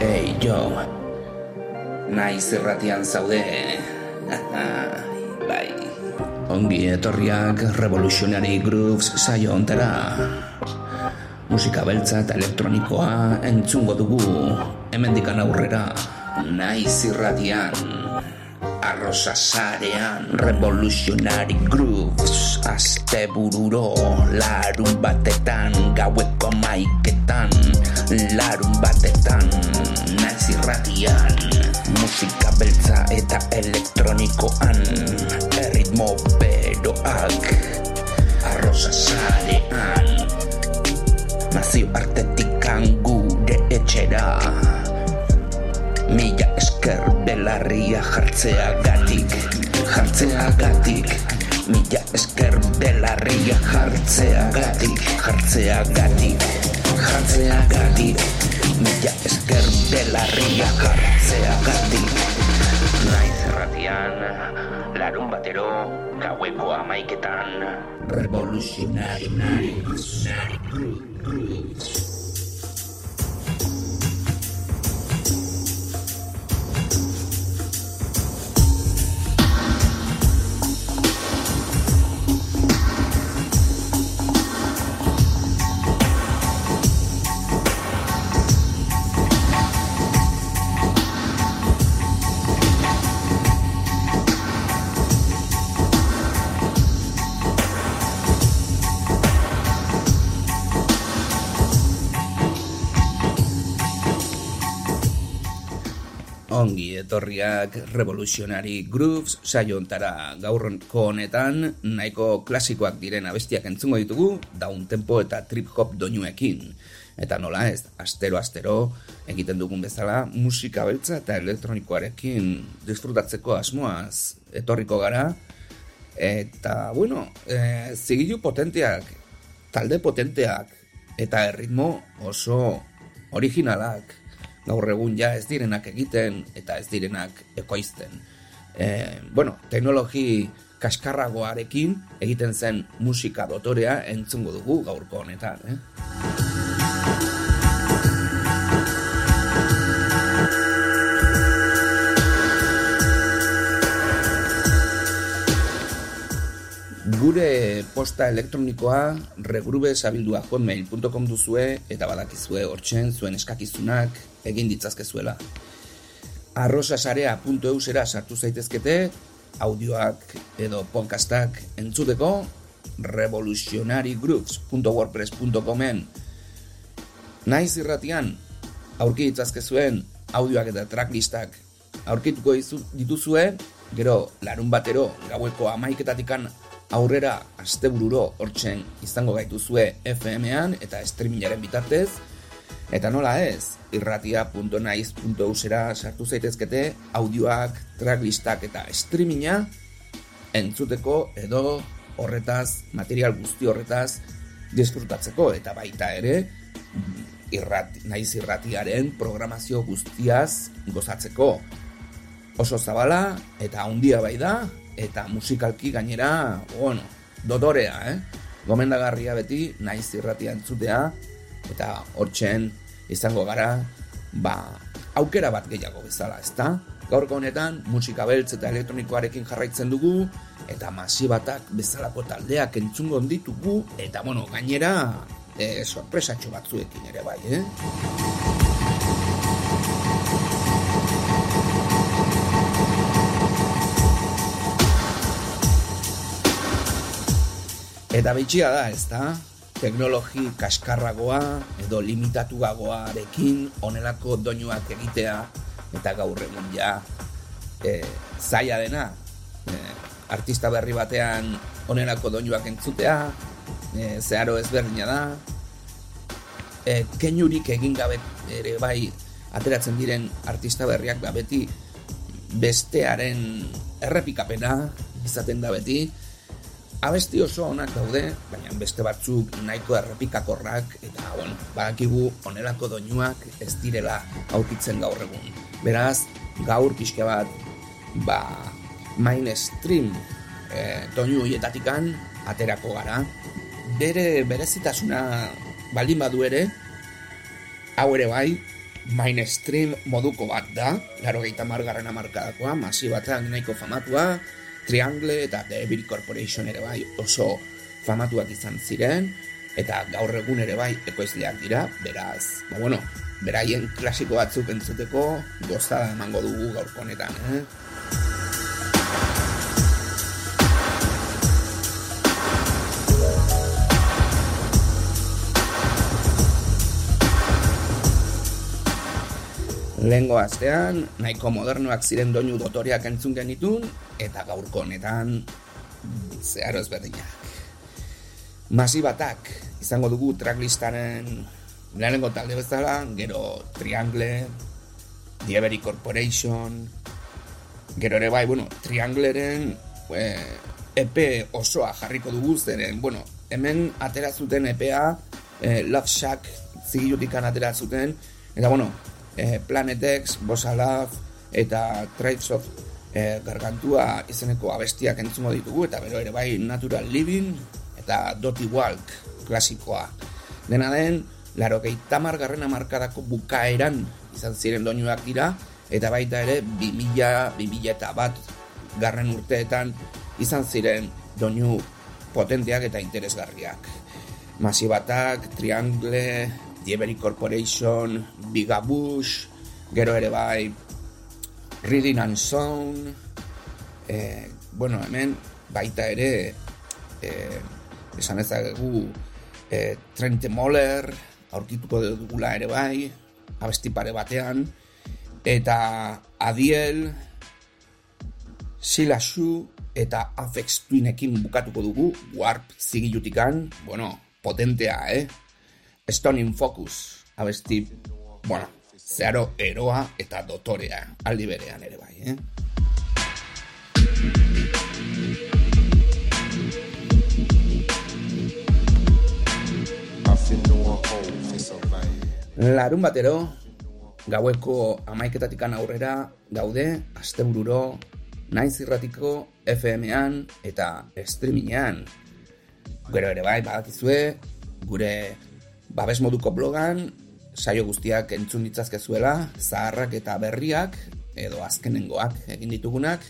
Ei, jo. Naiz erratian zaude. bai. Ongi etorriak Revolutionary Grooves saio ontera. Musika beltza eta elektronikoa entzungo dugu. Hemendikan aurrera. Naiz irratian. Arrosa sarean Revolutionary Grooves Aste bururo Larun batetan Gaueko maiketan Larun batetan Naiz irratian Musika beltza eta elektronikoan. Erritmo beroak. Arrosa sarean. Nazio artetikan gure etxera. Mila esker belarria jartzea gatik Jartzea gatik Mila esker belarria jartzea gatik Jartzea gatik Jartzea gatik Mila esker belarria jartzea gatik Naiz erratian Larun batero Gaueko amaiketan. Revolutionary Revolutionary ongi etorriak Revolutionary Grooves saiontara gaurko honetan nahiko klasikoak diren abestiak entzungo ditugu daun tempo eta trip hop doinuekin. Eta nola ez, astero astero egiten dugun bezala musika beltza eta elektronikoarekin disfrutatzeko asmoaz etorriko gara. Eta bueno e, zigilu potenteak talde potenteak eta erritmo oso originalak gaur egun ja ez direnak egiten eta ez direnak ekoizten. E, bueno, teknologi kaskarragoarekin egiten zen musika dotorea entzungo dugu gaurko honetan, eh? Gure posta elektronikoa regrube sabildua hotmail.com duzue eta badakizue hortzen zuen eskakizunak egin ditzazkezuela. arrosasarea.eusera sartu zaitezkete, audioak edo podcastak entzuteko, revolutionarygroups.wordpress.comen Naiz irratian, aurki ditzazkezuen audioak eta tracklistak aurkituko dituzue, gero larun batero gaueko amaiketatikan aurrera astebururo hortzen izango gaituzue FM-ean eta streamingaren bitartez, Eta nola ez, irratia.naiz.eusera sartu zaitezkete audioak, tracklistak eta streaminga entzuteko edo horretaz, material guzti horretaz disfrutatzeko eta baita ere irrat, naiz irratiaren programazio guztiaz gozatzeko. Oso zabala eta handia bai da eta musikalki gainera, bueno, dotorea, eh? Gomendagarria beti naiz irratia entzutea eta hortzen izango gara ba, aukera bat gehiago bezala, ezta? Gaurko honetan musika beltz eta elektronikoarekin jarraitzen dugu eta masibatak bezalako taldeak entzungo ditugu eta bueno, gainera e, sorpresatxo batzuekin ere bai, eh? Eta bitxia da, ezta? Teknologi kaskarragoa edo limitatuagoarekin onelako doinuak egitea eta gaur egun ja e, zaila dena e, artista berri batean onelako doinuak entzutea e, zeharo ezberdina da e, kenurik egin gabe ere bai ateratzen diren artista berriak da beti bestearen errepikapena izaten da beti abesti oso onak daude, baina beste batzuk nahiko errepikakorrak, eta, bueno, badakigu onelako doinuak ez direla aurkitzen gaur egun. Beraz, gaur pixke bat, ba, mainstream e, doinu hietatikan aterako gara. Bere berezitasuna baldin badu ere, hau ere bai, mainstream moduko bat da, laro gehieta margarren amarkadakoa, masi batean nahiko famatua, Triangle eta The Evil Corporation ere bai oso famatuak izan ziren, eta gaur egun ere bai ekoizleak dira, beraz, ba bueno, beraien klasiko batzuk entzuteko gozada emango dugu gaurko honetan, eh? Lehengo astean, nahiko modernoak ziren doinu dotoriak entzun genitun, eta gaurko honetan, zeharo ezberdinak. Masibatak, izango dugu tracklistaren lehenengo talde bezala, gero Triangle, Dieberry Corporation, gero ere bai, bueno, Triangleren e, eh, EP osoa jarriko dugu zeren, bueno, hemen atera zuten EPA, e, Love Shack zigilutikan atera zuten, eta bueno, e, Planet X, Bosalaf eta Tribes of e, Gargantua izeneko abestiak entzungo ditugu eta bero ere bai Natural Living eta Doti Walk klasikoa. Dena den, laro gehi tamar garren amarkadako bukaeran izan ziren doinuak dira eta baita ere 2000, 2000 eta bat garren urteetan izan ziren doinu potenteak eta interesgarriak. Masibatak, Triangle, Dieberry Corporation, Bigabush, gero ere bai, Reading and Sound, e, bueno, hemen, baita ere, e, esan ezagugu, e, Trente Moller, aurkituko dugula ere bai, abesti pare batean, eta Adiel, Silashu, eta Afex Twinekin bukatuko dugu, Warp zigilutikan, bueno, potentea, eh? Stone in Focus, abesti, bueno, zeharo eroa eta dotorea, aldi berean ere bai, eh? Larun batero, gaueko amaiketatikan aurrera gaude, astebururo, naiz irratiko FM-an eta streamingan. Gero ere bai, badakizue, gure babes moduko blogan, saio guztiak entzun ditzazkezuela, zaharrak eta berriak, edo azkenengoak egin ditugunak.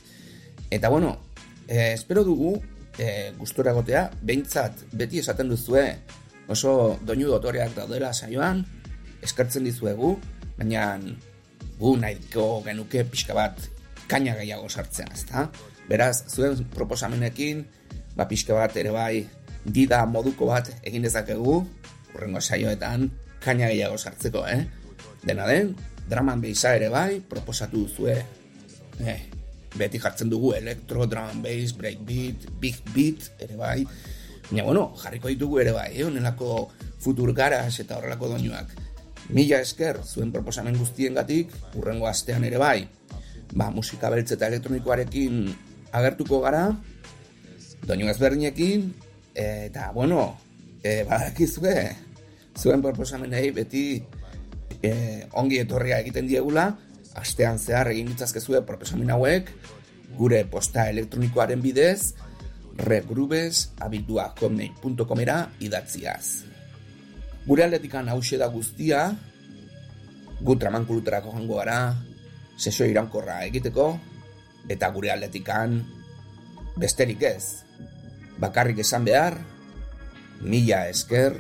Eta bueno, e, espero dugu, e, gustura gotea, behintzat beti esaten duzue oso doinu dotoreak daudela saioan, eskartzen dizuegu, baina gu nahiko genuke pixka bat kaina gehiago sartzea, ezta? Beraz, zuen proposamenekin, ba pixka bat ere bai, dida moduko bat egin dezakegu, urrengo saioetan kaina gehiago sartzeko, eh? Dena den, draman behiza ere bai, proposatu duzue, eh, beti jartzen dugu elektro, drum bass, breakbeat, big beat, ere bai, baina bueno, jarriko ditugu ere bai, eh? onelako futur garas eta horrelako doinuak. Mila esker, zuen proposamen guztien gatik, urrengo astean ere bai, ba, musika beltze eta elektronikoarekin agertuko gara, doinu ezberdinekin, eta, bueno, e, badakizue, zuen proposamenei beti e, ongi etorria egiten diegula, astean zehar egin ditzazkezue proposamen hauek, gure posta elektronikoaren bidez, regrubes era idatziaz. Gure aldetikan hause da guztia, gu tramankuluterako jango gara, sesio irankorra egiteko, eta gure aldetikan besterik ez. Bakarrik esan behar, mila esker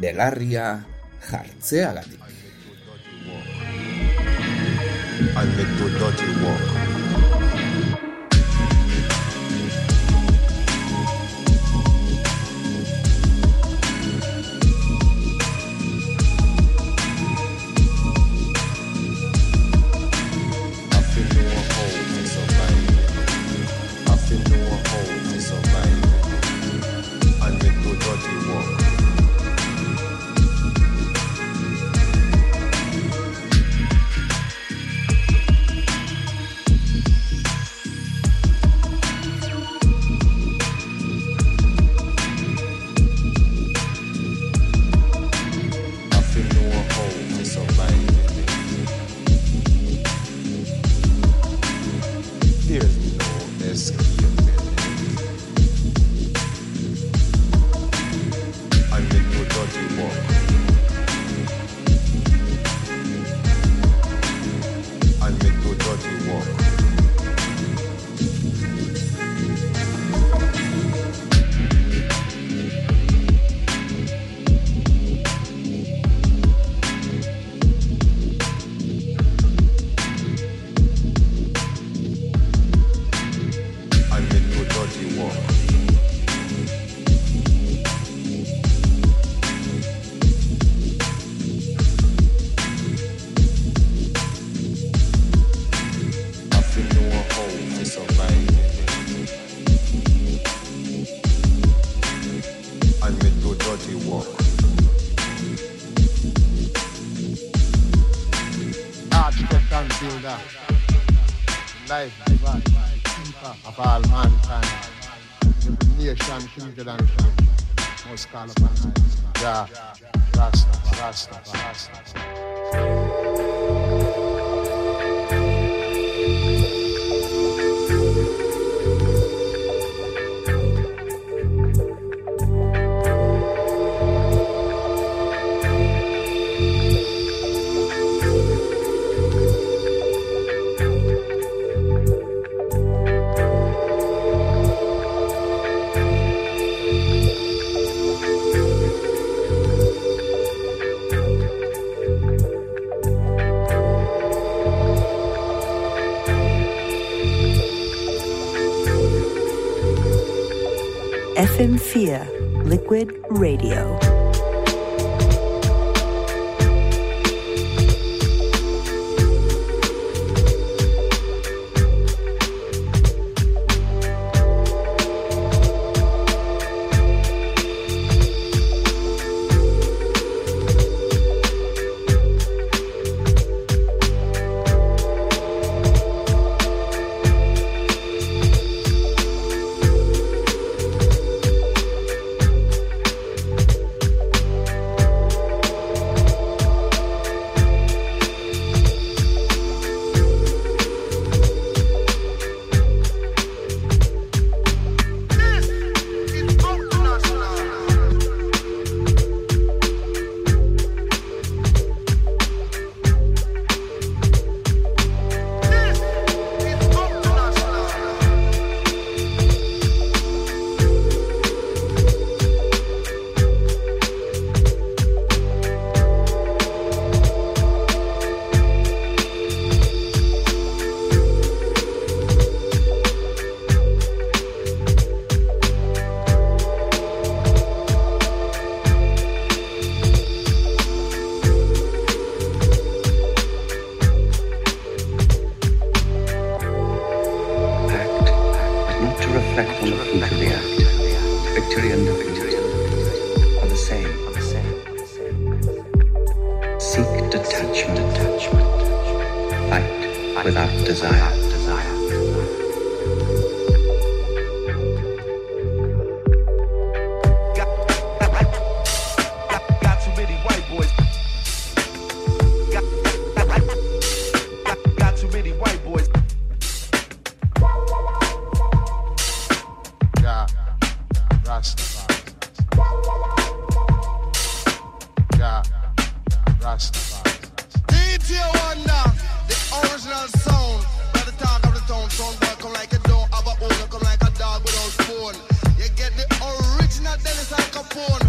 belarria jartzeagatik. I make to dodgy walk. Dennis Al Capone.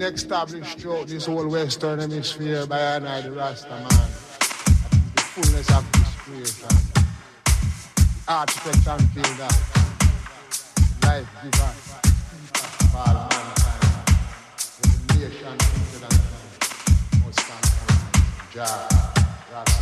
Established throughout this whole Western Hemisphere by an the Rasta man. The fullness of this creation. Uh, Architect and builder. Life giver. Of all mankind. The nation, people and. Most mankind. Jah. Rasta.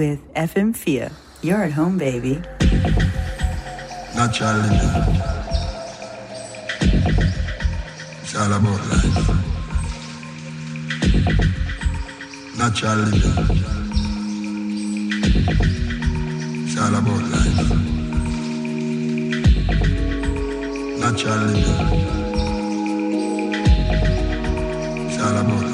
With FM Fia. You're at home, baby. Natural living. It's all about life. Natural living. It's all about life. Natural living. It's all about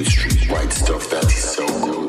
street white stuff that is so good.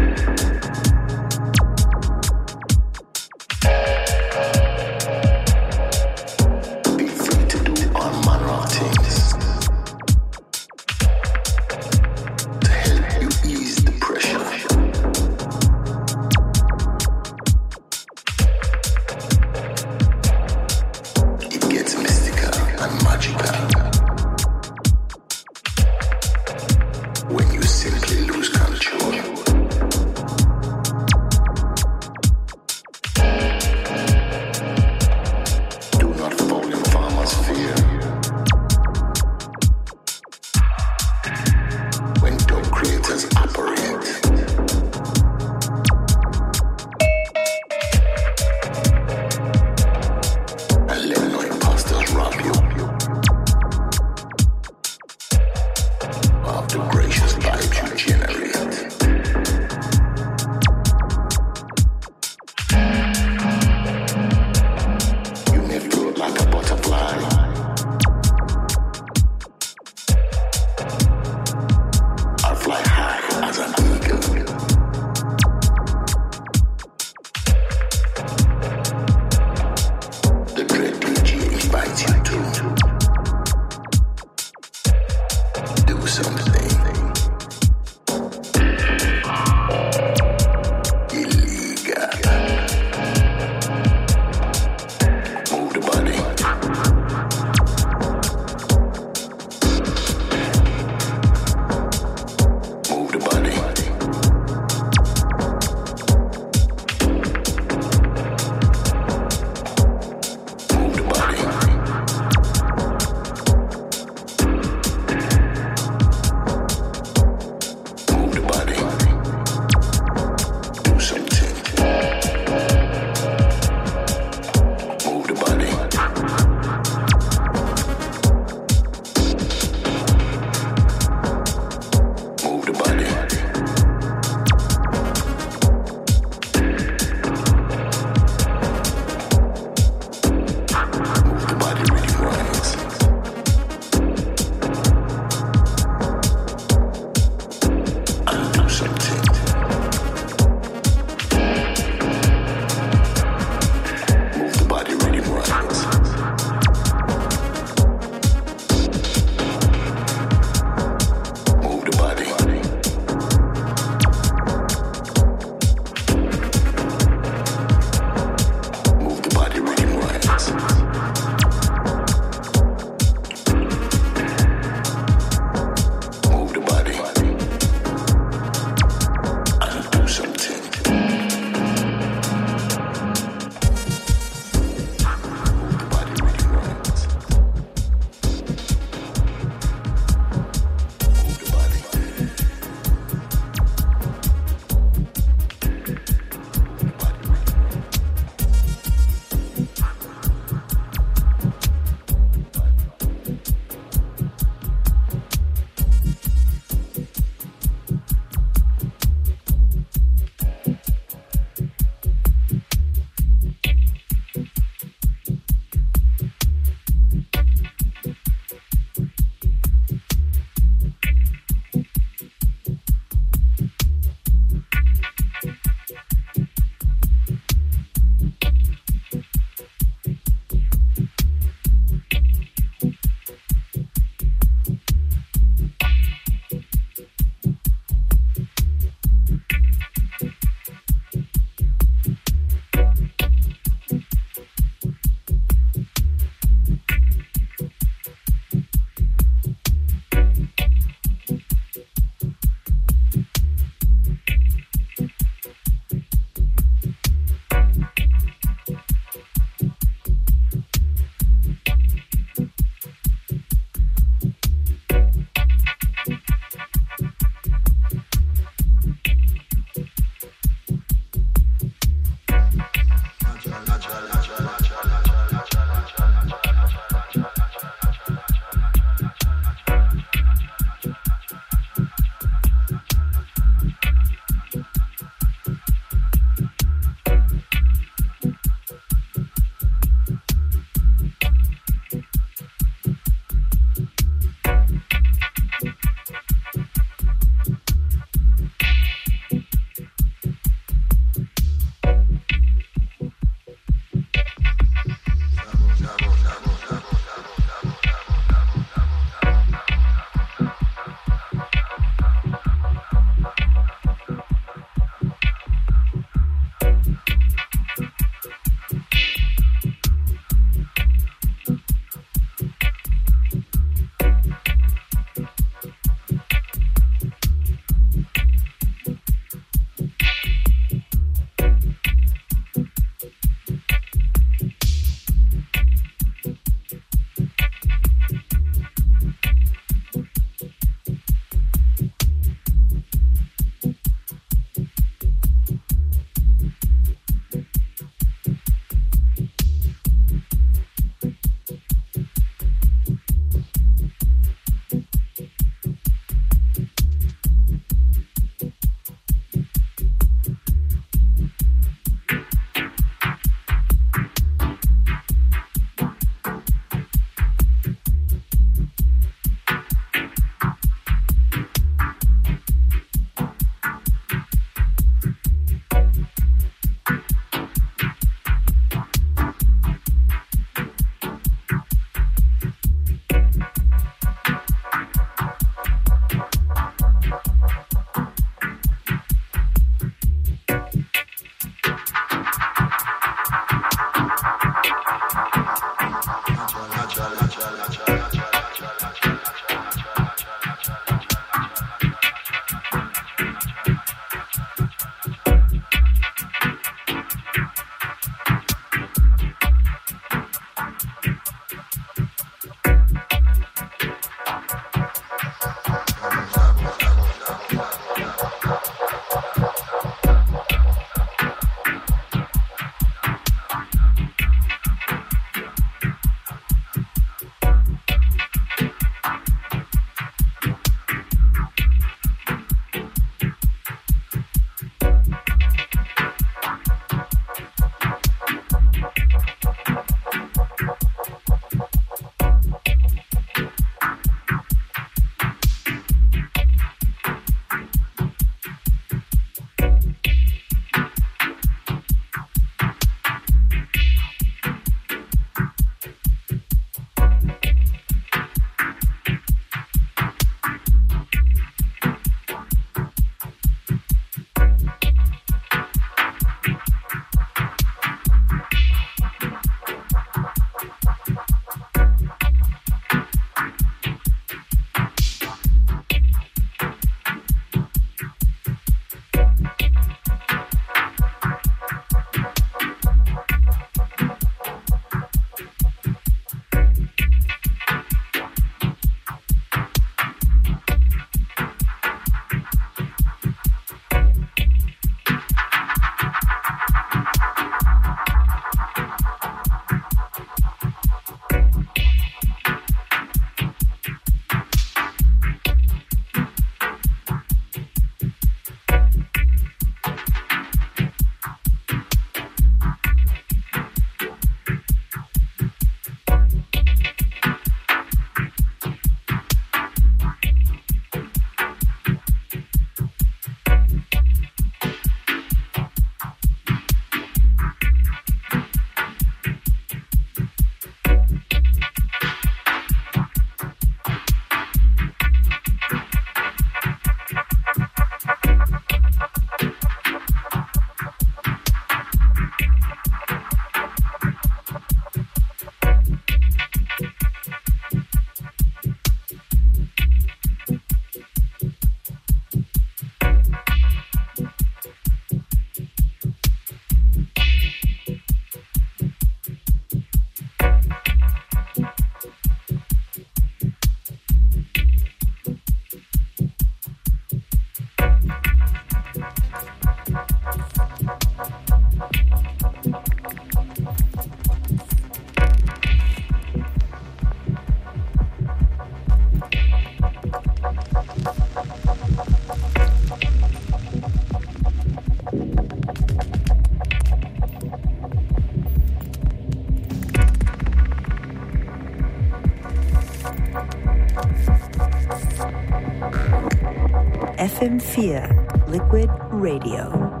FM4 Liquid Radio.